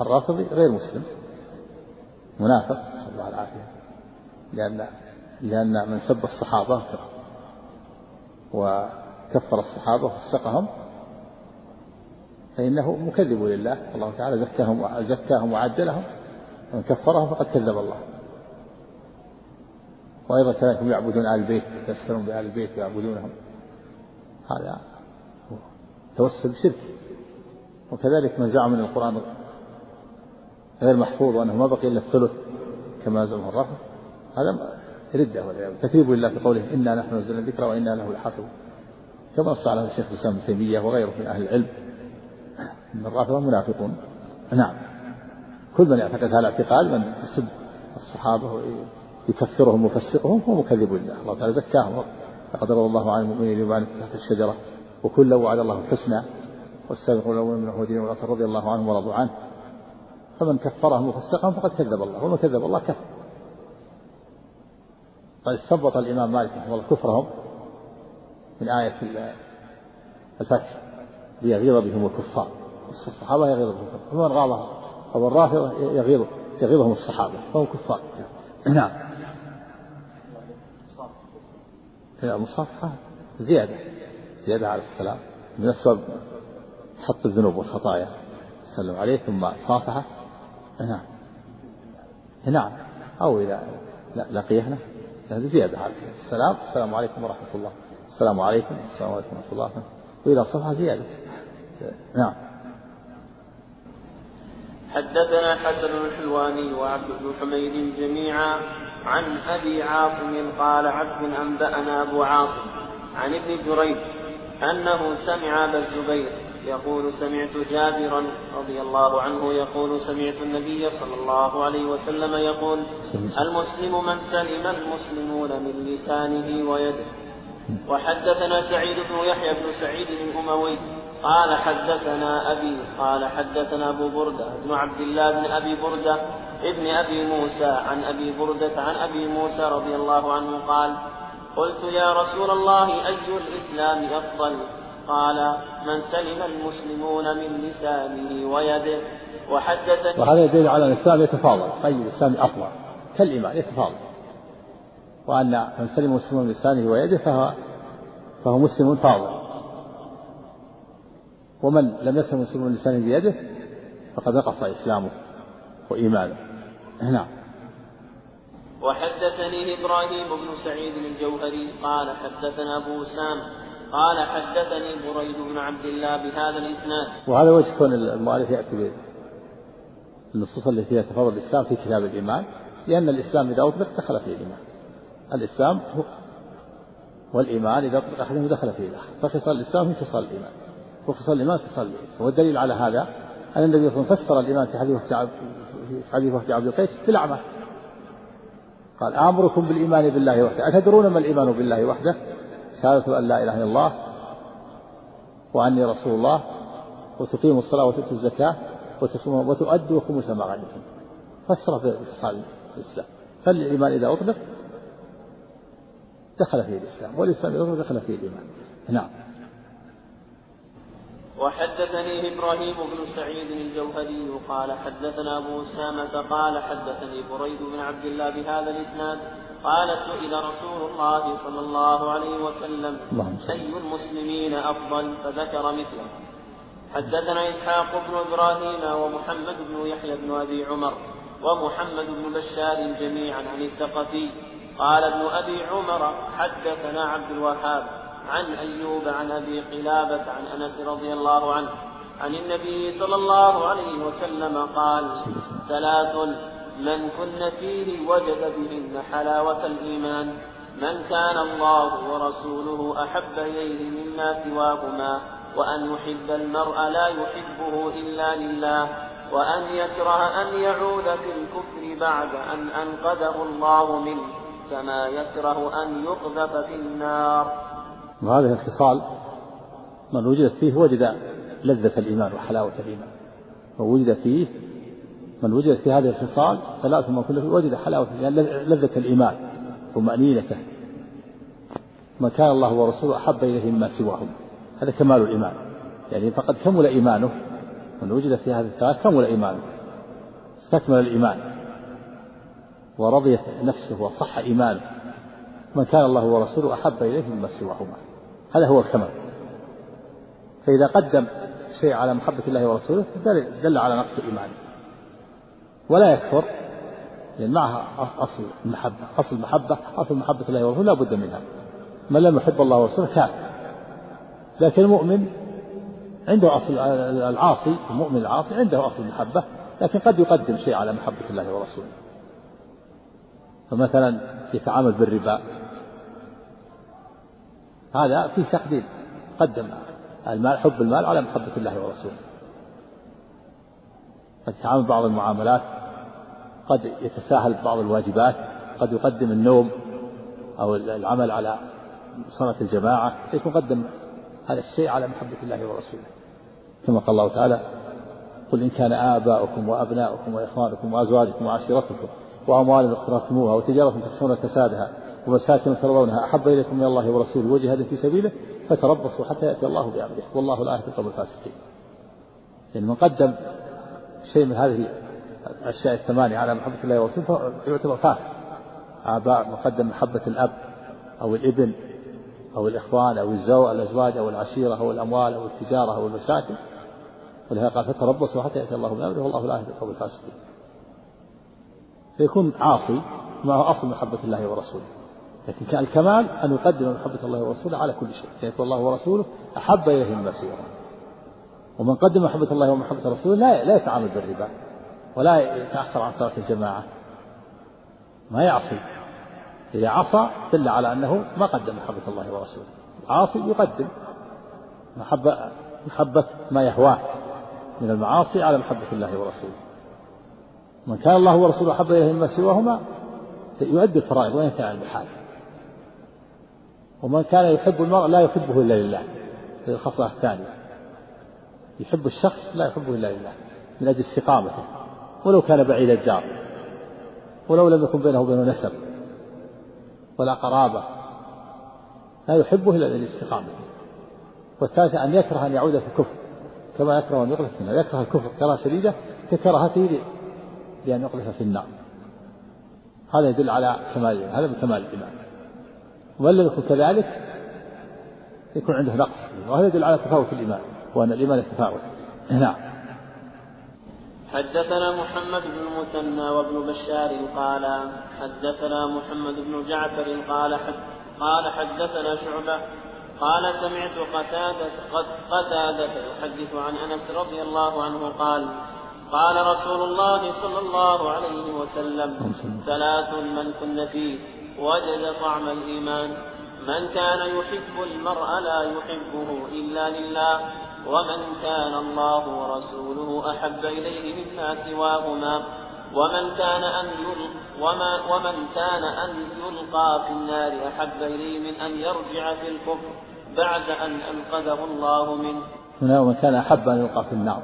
الرافضي غير مسلم. منافق نسأل الله العافية. لأن لأن من سب الصحابة وكفر الصحابة وفسقهم فإنه مكذب لله. الله تعالى زكاهم زكاهم وعدلهم. ومن كفرهم فقد كذب الله. وأيضا كذلك يعبدون آل البيت يتأثرون بآل البيت ويعبدونهم هذا توسل شرك وكذلك من زعم من القرآن غير محفوظ وأنه ما بقي إلا الثلث كما زعمه الرافض هذا ردة تكذيب لله في قوله إنا نحن نزلنا الذكر وإنا له لحافظون. كما نص على الشيخ الإسلام ابن تيمية وغيره من أهل العلم. أن الرافضة منافقون نعم. كل من يعتقد هذا الاعتقاد من يسب الصحابة ويكفرهم ويفسقهم هو مكذب لله. الله تعالى زكاهم. لقد رضي الله عن المؤمنين يبان تحت الشجرة. وكلا وعد الله الحسنى. والسابقون الأولون من المهاجرين والأنصار رضي الله عنهم ورضوا عنه. فمن كفرهم وفسقهم فقد كذب الله. ومن كذب الله كفر. قد استنبط الإمام مالك رحمه الله كفرهم من آية الفتح ليغيظ بهم الكفار. الصحابة يغيظ بهم الكفار. فمن غاضهم. أو الرافضة يغيظ يغيظهم الصحابة. فهم كفار. نعم. المصافحة زيادة. زيادة على السلام. من أسباب حط الذنوب والخطايا. سلم عليه ثم صافحه. نعم. نعم. أو إذا لقيه. هذه زيادة. على السلام. السلام عليكم ورحمة الله. السلام عليكم. السلام عليكم ورحمة الله. وإذا صفها زيادة. نعم. حدثنا حسن الحلواني وعبد بن حميد جميعا عن أبي عاصم قال عبد أنبأنا أبو عاصم عن ابن جريج أنه سمع أبا الزبير يقول سمعت جابرا رضي الله عنه يقول سمعت النبي صلى الله عليه وسلم يقول المسلم من سلم المسلمون من لسانه ويده. وحدثنا سعيد بن يحيى بن سعيد الأموي قال حدثنا أبي قال حدثنا أبو بردة بن عبد الله بن أبي بردة ابن أبي موسى عن أبي بردة عن أبي موسى رضي الله عنه قال قلت يا رسول الله أي الإسلام أفضل؟ قال من سلم المسلمون من لسانه ويده. وحدثني وهذا يدل على أن الإسلام يتفاضل. أي الإسلام أفضل كالإيمان يتفاضل. وأن من سلم المسلمون من لسانه ويده فهو فهو مسلم فاضل. ومن لم يسلم المسلمون من لسانه بيده فقد نقص إسلامه وإيمانه. نعم وحدثني إبراهيم بن سعيد الجوهري قال حدثنا أبو أسامة قال حدثني بريد بن عبد الله بهذا الإسناد. وهذا وجه كون المؤلف يأتي بالنصوص التي فيها تفاضل الإسلام في كتاب الإيمان لأن الإسلام إذا أطلق دخل فيه الإيمان. الإسلام هو والإيمان إذا أطلق أحدهم دخل فيه الآخر. فخصال الإسلام هي خصال الإيمان. وخصال الإيمان خصال الإيمان. والدليل على هذا؟ أن النبي صلى الله عليه وسلم فسر الإيمان في حديث في حديث وفد عبد القيس بالأعمال قال آمركم بالإيمان بالله وحده. أتدرون ما الإيمان بالله وحده؟ شهادة أن لا إله إلا الله وأني رسول الله وتقيموا الصلاة وتؤتوا الزكاة وتؤدوا خمس ما غنمتم. فسر في اتصال الإسلام فالإيمان إذا أطلق دخل فيه الإسلام والإسلام إذا أطلق دخل فيه الإيمان. نعم. وحدثني إبراهيم بن سعيد الجوهري قال حدثنا أبو أسامة قال حدثني بريد بن عبد الله بهذا الإسناد قال سئل رسول الله صلى الله عليه وسلم أي المسلمين أفضل؟ فذكر مثله. حدثنا إسحاق بن إبراهيم ومحمد بن يحيى بن أبي عمر ومحمد بن بشار جميعا عن الثقفي. قال ابن أبي عمر حدثنا عبد الوهاب عن أيوب عن أبي قلابة عن أنس رضي الله عنه عن النبي صلى الله عليه وسلم قال ثلاث من كن فيه وجد بهن حلاوة الإيمان. من كان الله ورسوله أحب إليه مما سواهما وأن يحب المرء لا يحبه إلا لله وأن يكره أن يعود في الكفر بعد أن أنقذه الله منه كما يكره أن يقذف في النار. وهذه الخصال من وجدت فيه وجد لذة الإيمان وحلاوة الإيمان. من وجد فيه من وجد في هذه الخصال ثلاث من كل وجد حلاوة يعني لذة الإيمان طمأنينته ما كان الله ورسوله أحب إليه مما سواهم. هذا كمال الإيمان. يعني فقد كمل إيمانه. من وجد في هذه الثلاث كمل إيمانه. استكمل الإيمان. ورضيت نفسه وصح إيمانه. من كان الله ورسوله أحب إليه مما سواهما. هذا هو الكمال. فإذا قدم شيء على محبة الله ورسوله دل على نقص إيمانه. ولا يكفر لأن معها أصل المحبة أصل المحبة أصل محبة الله ورسوله لا بد منها. من لم يحب الله ورسوله كافر. لكن المؤمن عنده أصل العاصي المؤمن العاصي عنده أصل المحبة لكن قد يقدم شيء على محبة الله ورسوله. فمثلا يتعامل بالربا. هذا فيه تقديم قدم المال حب المال على محبة الله ورسوله. قد بعض المعاملات قد يتساهل بعض الواجبات قد يقدم النوم أو العمل على صلاة الجماعة يكون قدم هذا الشيء على محبة الله ورسوله. كما قال الله تعالى قل إن كان آباؤكم وأبناؤكم وإخوانكم وأزواجكم وعشيرتكم وأموال اقترفتموها وتجارة تخشون كسادها ومساكن ترضونها أحب إليكم من الله ورسوله وجهاد في سبيله فتربصوا حتى يأتي الله بأمره. والله لا يهدي القوم الفاسقين. يعني من قدم شيء من هذه الأشياء الثمانية على محبة الله ورسوله يعتبر فاسق آباء مقدم محبة الأب أو الإبن أو الإخوان أو الزوج الأزواج أو العشيرة أو الأموال أو التجارة أو المساكن ولهذا قال فتربصوا حتى يأتي الله بأمره والله لا يهدي القوم الفاسقين. فيكون عاصي معه أصل محبة الله ورسوله. لكن كان الكمال أن يقدم محبة الله ورسوله على كل شيء. يعني يكون الله ورسوله أحب إليه مما ومن قدم محبة الله ومحبة رسوله لا لا يتعامل بالربا. ولا يتأخر عن صلاة الجماعة. ما يعصي. إذا عصى دل على أنه ما قدم محبة الله ورسوله. عاصي يقدم محبة محبة ما يهواه من المعاصي على محبة الله ورسوله. من كان الله ورسوله أحب إليه مما سواهما يؤدي الفرائض وينتهي عن الحال ومن كان يحب المرء لا يحبه إلا لله الخصلة الثانية. يحب الشخص لا يحبه إلا لله من أجل استقامته. ولو كان بعيد الدار ولو لم يكن بينه وبينه نسب ولا قرابة لا يحبه إلا لأجل استقامته والثالثة أن يكره أن يعود في الكفر كما يكره أن يقذف في النار. يكره الكفر كراهة شديدة ككراهته لأن يقذف في النار. هذا يدل على كمال هذا من كمال الإيمان. ومن لم يكن كذلك يكون عنده نقص وهذا يدل على تفاوت الإيمان وأن الإيمان يتفاوت نعم. حدثنا محمد بن المثنى وابن بشار قال حدثنا محمد بن جعفر قال حد قال حدثنا شعبة قال سمعت قتادة قتادة يحدث عن أنس رضي الله عنه قال قال رسول الله صلى الله عليه وسلم ثلاث من كن فيه وجد طعم الإيمان من كان يحب المرء لا يحبه إلا لله ومن كان الله ورسوله أحب إليه مما سواهما ومن كان أن وما ومن كان أن يلقى في النار أحب إليه من أن يرجع في الكفر بعد أن أنقذه الله منه. هنا ومن كان أحب أن يلقى في النار.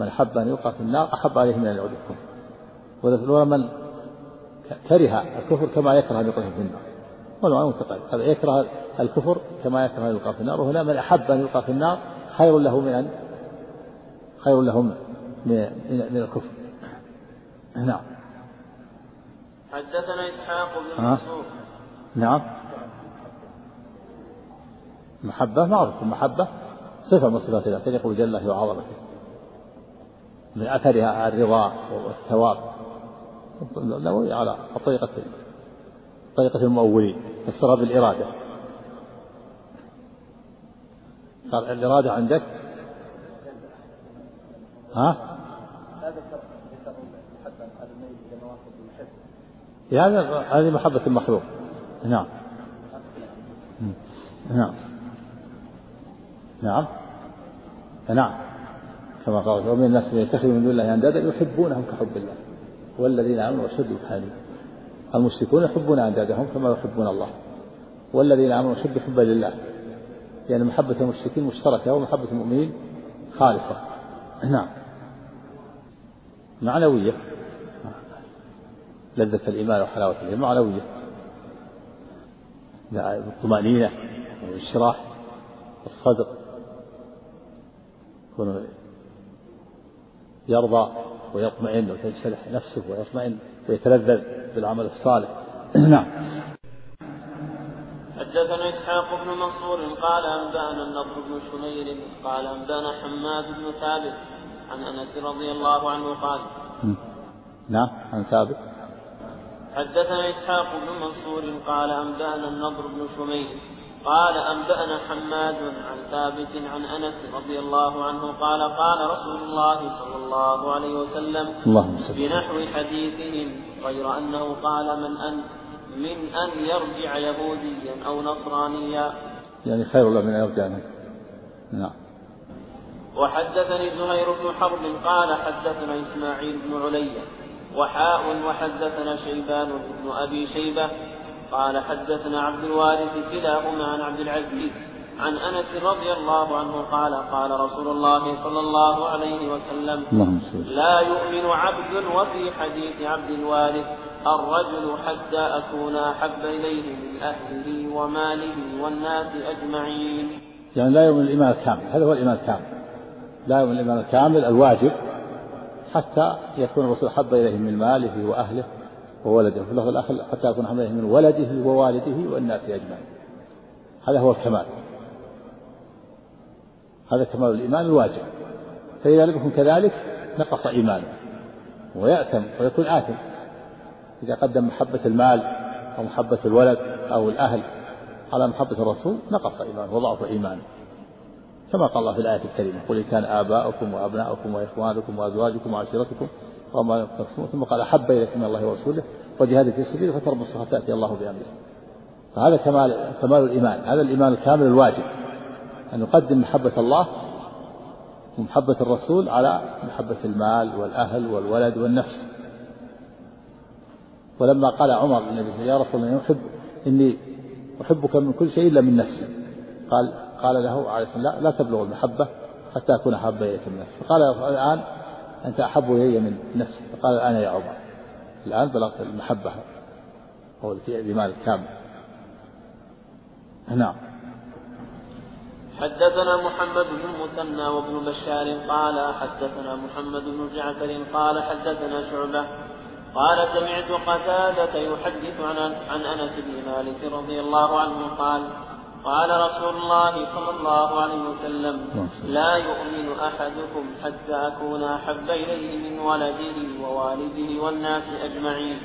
من أحب أن يلقى في النار أحب عليه من أن يعود الكفر. ومن كره الكفر كما يكره أن يلقى في النار. والمعنى متقارب. هذا يكره الكفر كما يكره أن يلقى في النار. وهنا من أحب أن يلقى في النار خير له من أن خير له من من الكفر. نعم. حدثنا إسحاق بن منصور. نعم. محبة معروف المحبة صفة من صفات الله تليق بجلاله وعظمته. من أثرها الرضا والثواب. النووي على طريقة طريقة المؤولين فسرها بالإرادة. قال الإرادة عندك. ها؟ هذا هذه محبة المخلوق. نعم. نعم. نعم. نعم. كما قال ومن الناس من يتخذ من دون الله أندادا يحبونهم كحب الله. والذين آمنوا اشد حبا المشركون يحبون أندادهم كما يحبون الله. والذين آمنوا اشد حبا لله. لأن محبة المشركين مشتركة ومحبة المؤمنين خالصة. نعم. معنوية. لذة الإيمان وحلاوة الإيمان. معنوية. الطمأنينة والانشراح الصدر يكون يرضى ويطمئن وتنشرح نفسه ويطمئن ويتلذذ بالعمل الصالح. نعم. حدثنا إسحاق بن منصور قال أنبأنا النضر بن شمير قال أنبأنا حماد بن ثابت عن أنس رضي الله عنه قال نعم عن ثابت. حدثنا إسحاق بن منصور قال أنبأنا النضر بن شميل قال أنبأنا حماد عن ثابت عن أنس رضي الله عنه قال قال رسول الله صلى الله عليه وسلم اللهم بنحو حديثهم غير أنه قال من أن من أن يرجع يهوديا أو نصرانيا. يعني خير له من أن يرجع. نعم. وحدثني زهير بن حرب قال حدثنا إسماعيل بن علي. وحاء وحدثنا شيبان بن أبي شيبة قال حدثنا عبد الوارث كلاهما عن عبد العزيز عن أنس رضي الله عنه قال قال رسول الله صلى الله عليه وسلم لا يؤمن عبد وفي حديث عبد الوارث الرجل حتى أكون أحب إليه من أهله وماله والناس أجمعين. يعني لا يؤمن الإيمان الكامل، هذا هو الإيمان الكامل. لا يؤمن الإيمان الكامل الواجب حتى يكون الرسول أحب إليه من ماله وأهله وولده. في اللفظ الآخر حتى يكون حمله من ولده ووالده والناس أجمعين. هذا هو الكمال. هذا كمال الإيمان الواجب. فإذا لم يكن كذلك نقص إيمانه ويأثم ويكون آثم. إذا قدم محبة المال أو محبة الولد أو الأهل على محبة الرسول نقص إيمانه وضعف إيمانه. كما قال الله في الآية الكريمة قل إن كان آباؤكم وأبناؤكم وإخوانكم وأزواجكم وعشيرتكم وما تقسمون ثم قال أحب إليكم من الله ورسوله وجهاد في سبيله فتربصوا حتى يأتي الله بأمره. فهذا كمال كمال الإيمان هذا الإيمان الكامل الواجب أن يقدم محبة الله ومحبة الرسول على محبة المال والأهل والولد والنفس. ولما قال عمر للنبي يا رسول الله أحب إني أحبك من كل شيء إلا من نفسي. قال قال له عليه الصلاة والسلام لا, تبلغ المحبة حتى أكون أحب إليك من نفسي. فقال الآن أنت أحب إلي من نفسي. فقال الآن يا عمر الآن بلغت المحبة. أو الإيمان الكامل. نعم. حدثنا محمد بن المثنى وابن بشار قال حدثنا محمد بن جعفر قال حدثنا شعبة قال سمعت قتادة يحدث عن عن أنس بن مالك رضي الله عنه قال قال رسول الله صلى الله عليه وسلم لا يؤمن أحدكم حتى أكون أحب إليه من ولده ووالده والناس أجمعين.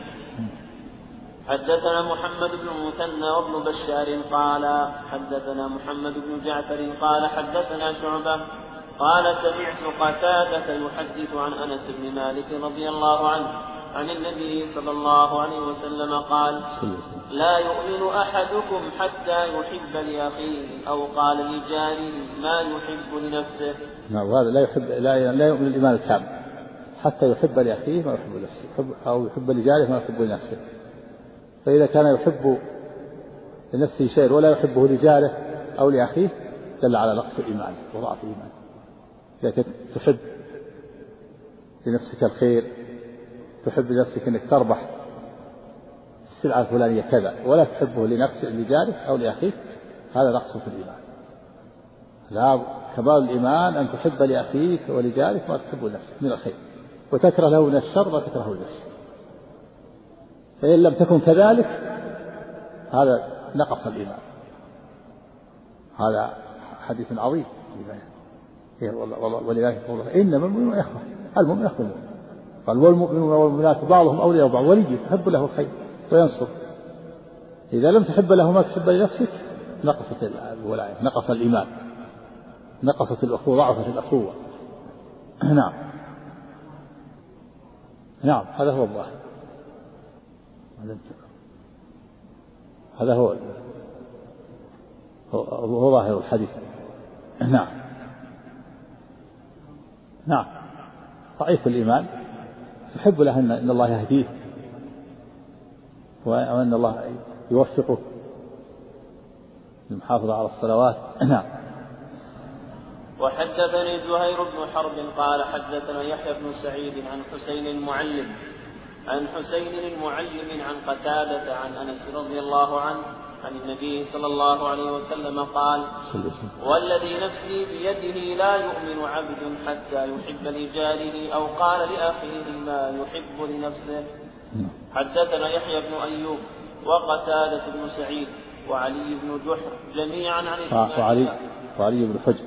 حدثنا محمد بن المثنى وابن بشار قال حدثنا محمد بن جعفر قال حدثنا شعبة قال سمعت قتادة يحدث عن أنس بن مالك رضي الله عنه. عن النبي صلى الله عليه وسلم قال لا يؤمن أحدكم حتى يحب لأخيه أو قال لجاره ما يحب لنفسه. نعم وهذا لا يحب لا, لا يؤمن الإيمان الكامل حتى يحب لأخيه ما يحب لنفسه أو يحب لجاره ما يحب لنفسه. فإذا كان يحب لنفسه شيء ولا يحبه لجاره أو لأخيه دل على نقص الإيمان وضعف الإيمان. إذا كنت تحب لنفسك الخير تحب لنفسك انك تربح السلعة الفلانية كذا ولا تحبه لنفسك لجارك أو لأخيك هذا نقص في الإيمان لا كمال الإيمان أن تحب لأخيك ولجارك ما تحب لنفسك من الخير وتكره له من الشر ما تكره لنفسك فإن لم تكن كذلك هذا نقص الإيمان هذا حديث عظيم ولذلك إنما المؤمنون إخوة المؤمن المؤمن قال والمؤمنون والمؤمنات بعضهم أولياء بعض ولي تحب له الخير وينصر. إذا لم تحب له ما تحب لنفسك نقصت الولاية نقص الإيمان نقصت الأخوة ضعفت الأخوة. نعم. نعم هذا هو الظاهر. هذا هو هو ظاهر الحديث. نعم. نعم. ضعيف الإيمان. تحب له أن الله يهديه. وأن الله يوفقه. للمحافظة على الصلوات. نعم. وحدثني زهير بن حرب قال حدثنا يحيى بن سعيد عن حسين المعلم عن حسين المعلم عن قتادة عن أنس رضي الله عنه عن النبي صلى الله عليه وسلم قال والذي نفسي بيده لا يؤمن عبد حتى يحب لجاره أو قال لأخيه ما يحب لنفسه. حدثنا يحيى بن أيوب وقتادة بن سعيد وعلي بن جحر جميعا عن إسماعيل. وعلي وعلي بن حجر.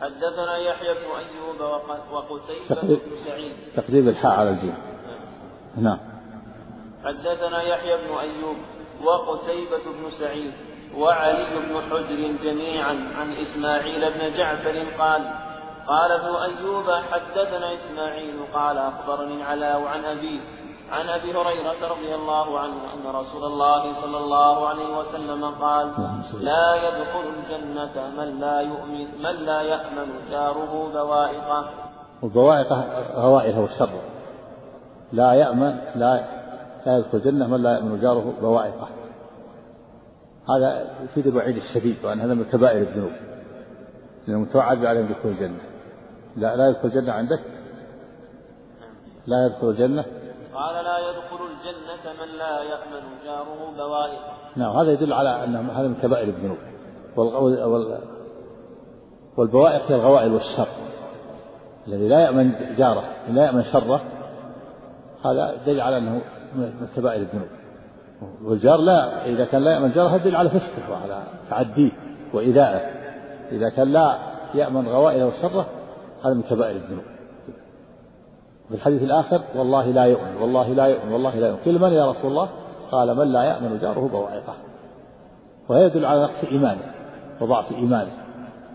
حدثنا يحيى بن أيوب وقتيبة بن سعيد. تقديم الحاء على الجيم. نعم. حدثنا يحيى بن أيوب وقتيبة بن سعيد وعلي بن حجر جميعا عن إسماعيل بن جعفر قال قال ابن أيوب حدثنا إسماعيل قال أخبرني العلاء عن أبيه عن أبي هريرة رضي الله عنه أن رسول الله صلى الله عليه وسلم قال لا يدخل الجنة من لا يؤمن من لا يأمن جاره بوائقه. وبوائقه غوائله والشر لا يامن لا لا يدخل الجنه من لا يامن جاره بوائقه. هذا يفيد الوعيد الشديد وأن هذا من كبائر الذنوب. لأنه متوعد ان يدخل الجنة. لا لا يدخل الجنة عندك؟ لا يدخل الجنة؟ قال لا يدخل الجنة من لا يأمن جاره بوائقه. نعم هذا يدل على أن هذا من كبائر الذنوب. وال... والبوائق هي الغوائل والشر. الذي لا يأمن جاره لا يأمن شره هذا دليل على أنه من كبائر الذنوب. والجار لا إذا كان لا يأمن جاره يدل على فسقه وعلى تعديه وإيذائه إذا كان لا يأمن غوائله وشره هذا من كبائر الذنوب. في الحديث الآخر والله لا يؤمن والله لا يؤمن والله لا يؤمن. قيل من يا رسول الله؟ قال من لا يأمن جاره بوائقه. وهذا يدل على نقص إيمانه وضعف إيمانه.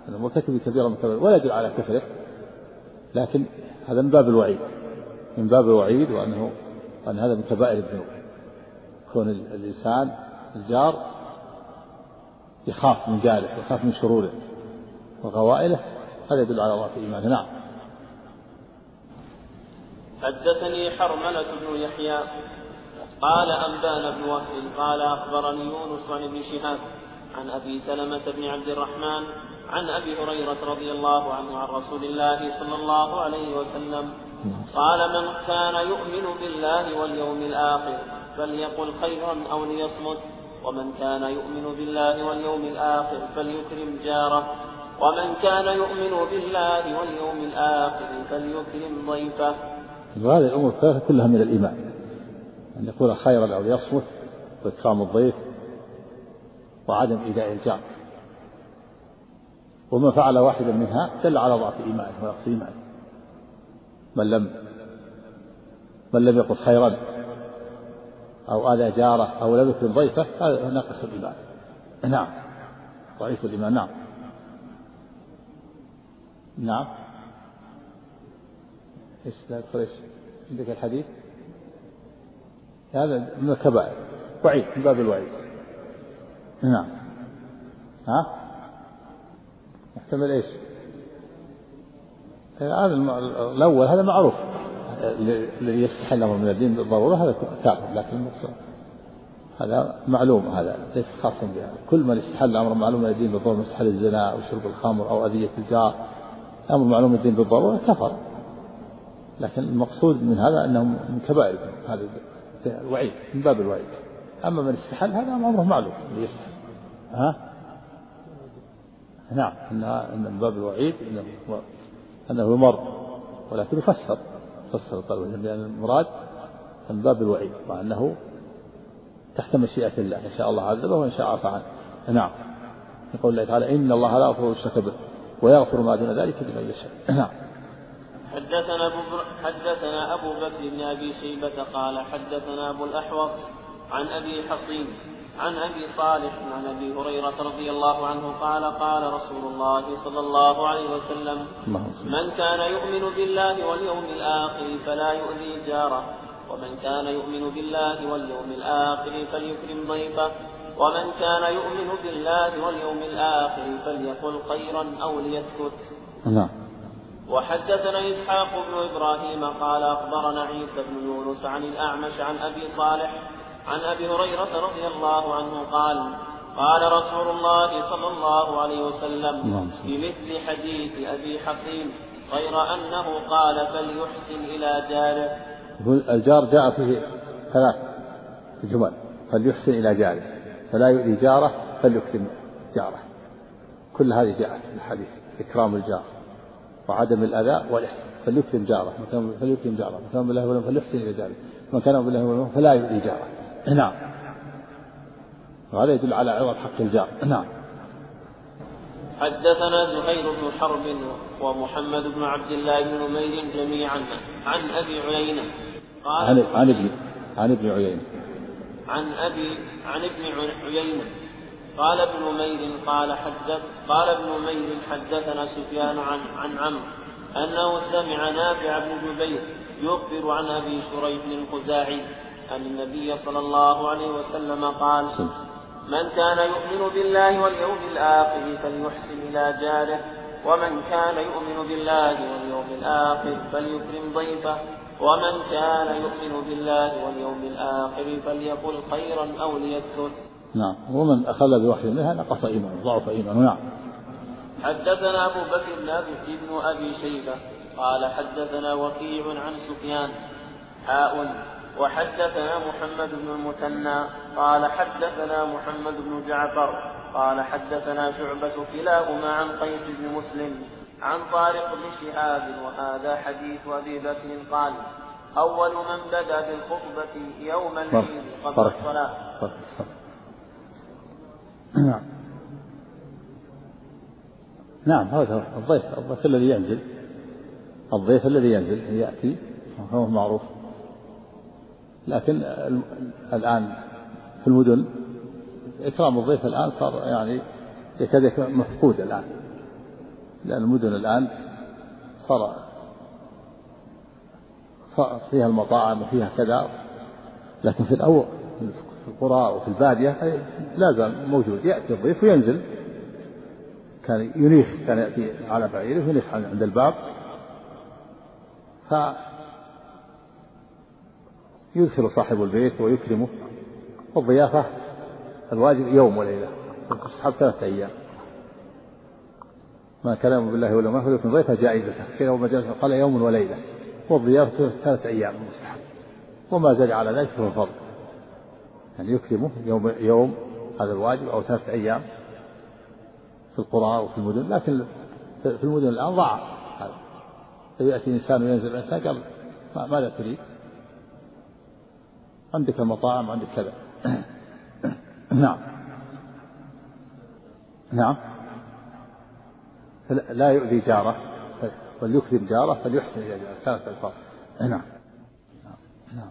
أنه مرتكب كبيرة من كبيرة ولا يدل على كفره. لكن هذا من باب الوعيد. من باب الوعيد وأنه وأن هذا من كبائر الذنوب. كون الإنسان الجار يخاف من جاره يخاف من شروره وغوائله. هذا يدل على ضعف إيمانه نعم. حدثني حرملة بن يحيى. قال أنبانا بن وهب قال أخبرني يونس عن ابن شهاب عن أبي سلمة بن عبد الرحمن عن أبي هريرة رضي الله عنه عن رسول الله صلى الله عليه وسلم قال من كان يؤمن بالله واليوم الآخر فليقل خيرا أو ليصمت. ومن كان يؤمن بالله واليوم الآخر فليكرم جاره. ومن كان يؤمن بالله واليوم الآخر فليكرم ضيفه. وهذه الأمور الثلاثة كلها من الإيمان. أن يقول خيرا أو ليصمت وإكرام الضيف وعدم إيذاء الجار. ومن فعل واحدا منها دل على ضعف إيمانه ونقص إيمانه. من لم من لم يقل خيرا أو آذى جاره أو لم يكرم ضيفه هذا ناقص الإيمان نعم ضعيف الإيمان نعم نعم إيش لا إيش؟ عندك الحديث؟ هذا من الكبائر وعيد من باب الوعيد نعم ها؟ يحتمل إيش؟ هذا الأول هذا معروف. يستحل أمر من الدين بالضرورة هذا كافر لكن المقصود هذا معلوم هذا ليس خاصا بهذا كل من استحل أمر معلوم من الدين بالضرورة استحل الزنا أو شرب الخمر أو أذية الجار أمر معلوم من الدين بالضرورة كفر. لكن المقصود من هذا انه من كبائر هذا الوعيد من باب الوعيد. أما من استحل هذا أمره معلوم اللي يستحل ها؟ نعم ان من باب الوعيد إنه أنه يمر ولكن يفسر فسر طلبه لأن المراد من باب الوعيد وأنه تحت مشيئة الله إن شاء الله عذبه وإن شاء عفى عنه. نعم. يقول الله تعالى إن الله لا يغفر الشرك به ويغفر ما دون ذلك لمن يشاء. نعم. حدثنا أبو حدثنا أبو بكر بن أبي شيبة قال حدثنا أبو الأحوص عن أبي حصين عن أبي صالح عن أبي هريرة رضي الله عنه قال قال رسول الله صلى الله عليه وسلم من كان يؤمن بالله واليوم الآخر فلا يؤذي جاره ومن كان يؤمن بالله واليوم الآخر فليكرم ضيفه ومن كان يؤمن بالله واليوم الآخر فليقل خيرا أو ليسكت. نعم. وحدثنا إسحاق بن إبراهيم قال أخبرنا عيسى بن يونس عن الأعمش عن أبي صالح عن أبي هريرة رضي الله عنه قال قال رسول الله صلى الله عليه وسلم بمثل حديث أبي حصين غير أنه قال فليحسن إلى جاره. الجار جاء فيه ثلاث جمل فليحسن إلى جاره فلا يؤذي جاره فليكرم جاره. كل هذه جاءت في الحديث إكرام الجار وعدم الأذى والإحسان فليكرم جاره فليكرم جاره من كان بالله ولم فليحسن إلى جاره. من كان بالله ولم فلا يؤذي جاره. نعم. وهذا يدل على عظم حق الجار. نعم. حدثنا زهير بن حرب ومحمد بن عبد الله بن نمير جميعا. عن أبي عيينة قال عن عن ابن عن ابن عيينة. عن أبي عن ابن عيينة. قال ابن مير قال حدث قال ابن مير حدثنا سفيان عن عن عمرو أنه سمع نافع بن جبير يخبر عن أبي شريح الخزاعي أن النبي صلى الله عليه وسلم قال من كان يؤمن بالله واليوم الآخر فليحسن إلى جاره ومن كان يؤمن بالله واليوم الآخر فليكرم ضيفه ومن كان يؤمن بالله واليوم الآخر فليقل خيرا أو ليسكت. نعم. ومن أخذ بوحي منها نقص إيمانه ضعف إيمانه. نعم. حدثنا أبو بكر بن أبي شيبة قال حدثنا وكيع عن سفيان حاء وحدثنا محمد بن المثنى قال حدثنا محمد بن جعفر قال حدثنا شعبة كلاهما عن قيس بن مسلم عن طارق بن شهاب وهذا حديث أبي بكر قال أول من بدا بالخطبة يوم العيد قبل الصلاة. نعم. نعم هذا الضيف الضيف الذي ينزل الضيف الذي ينزل يأتي هو معروف. لكن الآن في المدن إكرام الضيف الآن صار يعني يكاد يكون مفقود الآن لأن المدن الآن صار فيها المطاعم وفيها كذا لكن في الأول في القرى وفي البادية لا زال موجود يأتي الضيف وينزل. كان ينيخ كان يأتي على بعيره وينيخ عند الباب. يدخل صاحب البيت ويكرمه والضيافة الواجب يوم وليلة وتصحب ثلاثة أيام. ما كلام بالله ولا ما فليكن ضيفة جائزته كذا وما قال يوم وليلة والضيافة ثلاثة أيام مستحب. وما زاد على ذلك فهو فضل يعني يكرمه يوم يوم هذا الواجب أو ثلاثة أيام في القرى وفي المدن لكن في المدن الآن ضاع هذا. يأتي إنسان وينزل إنسان قال ماذا تريد؟ عندك المطاعم عندك كذا. نعم. نعم. لا يؤذي جاره. وليكرم جاره فليحسن إلى جاره. ثلاثة ألفاظ. نعم. نعم نعم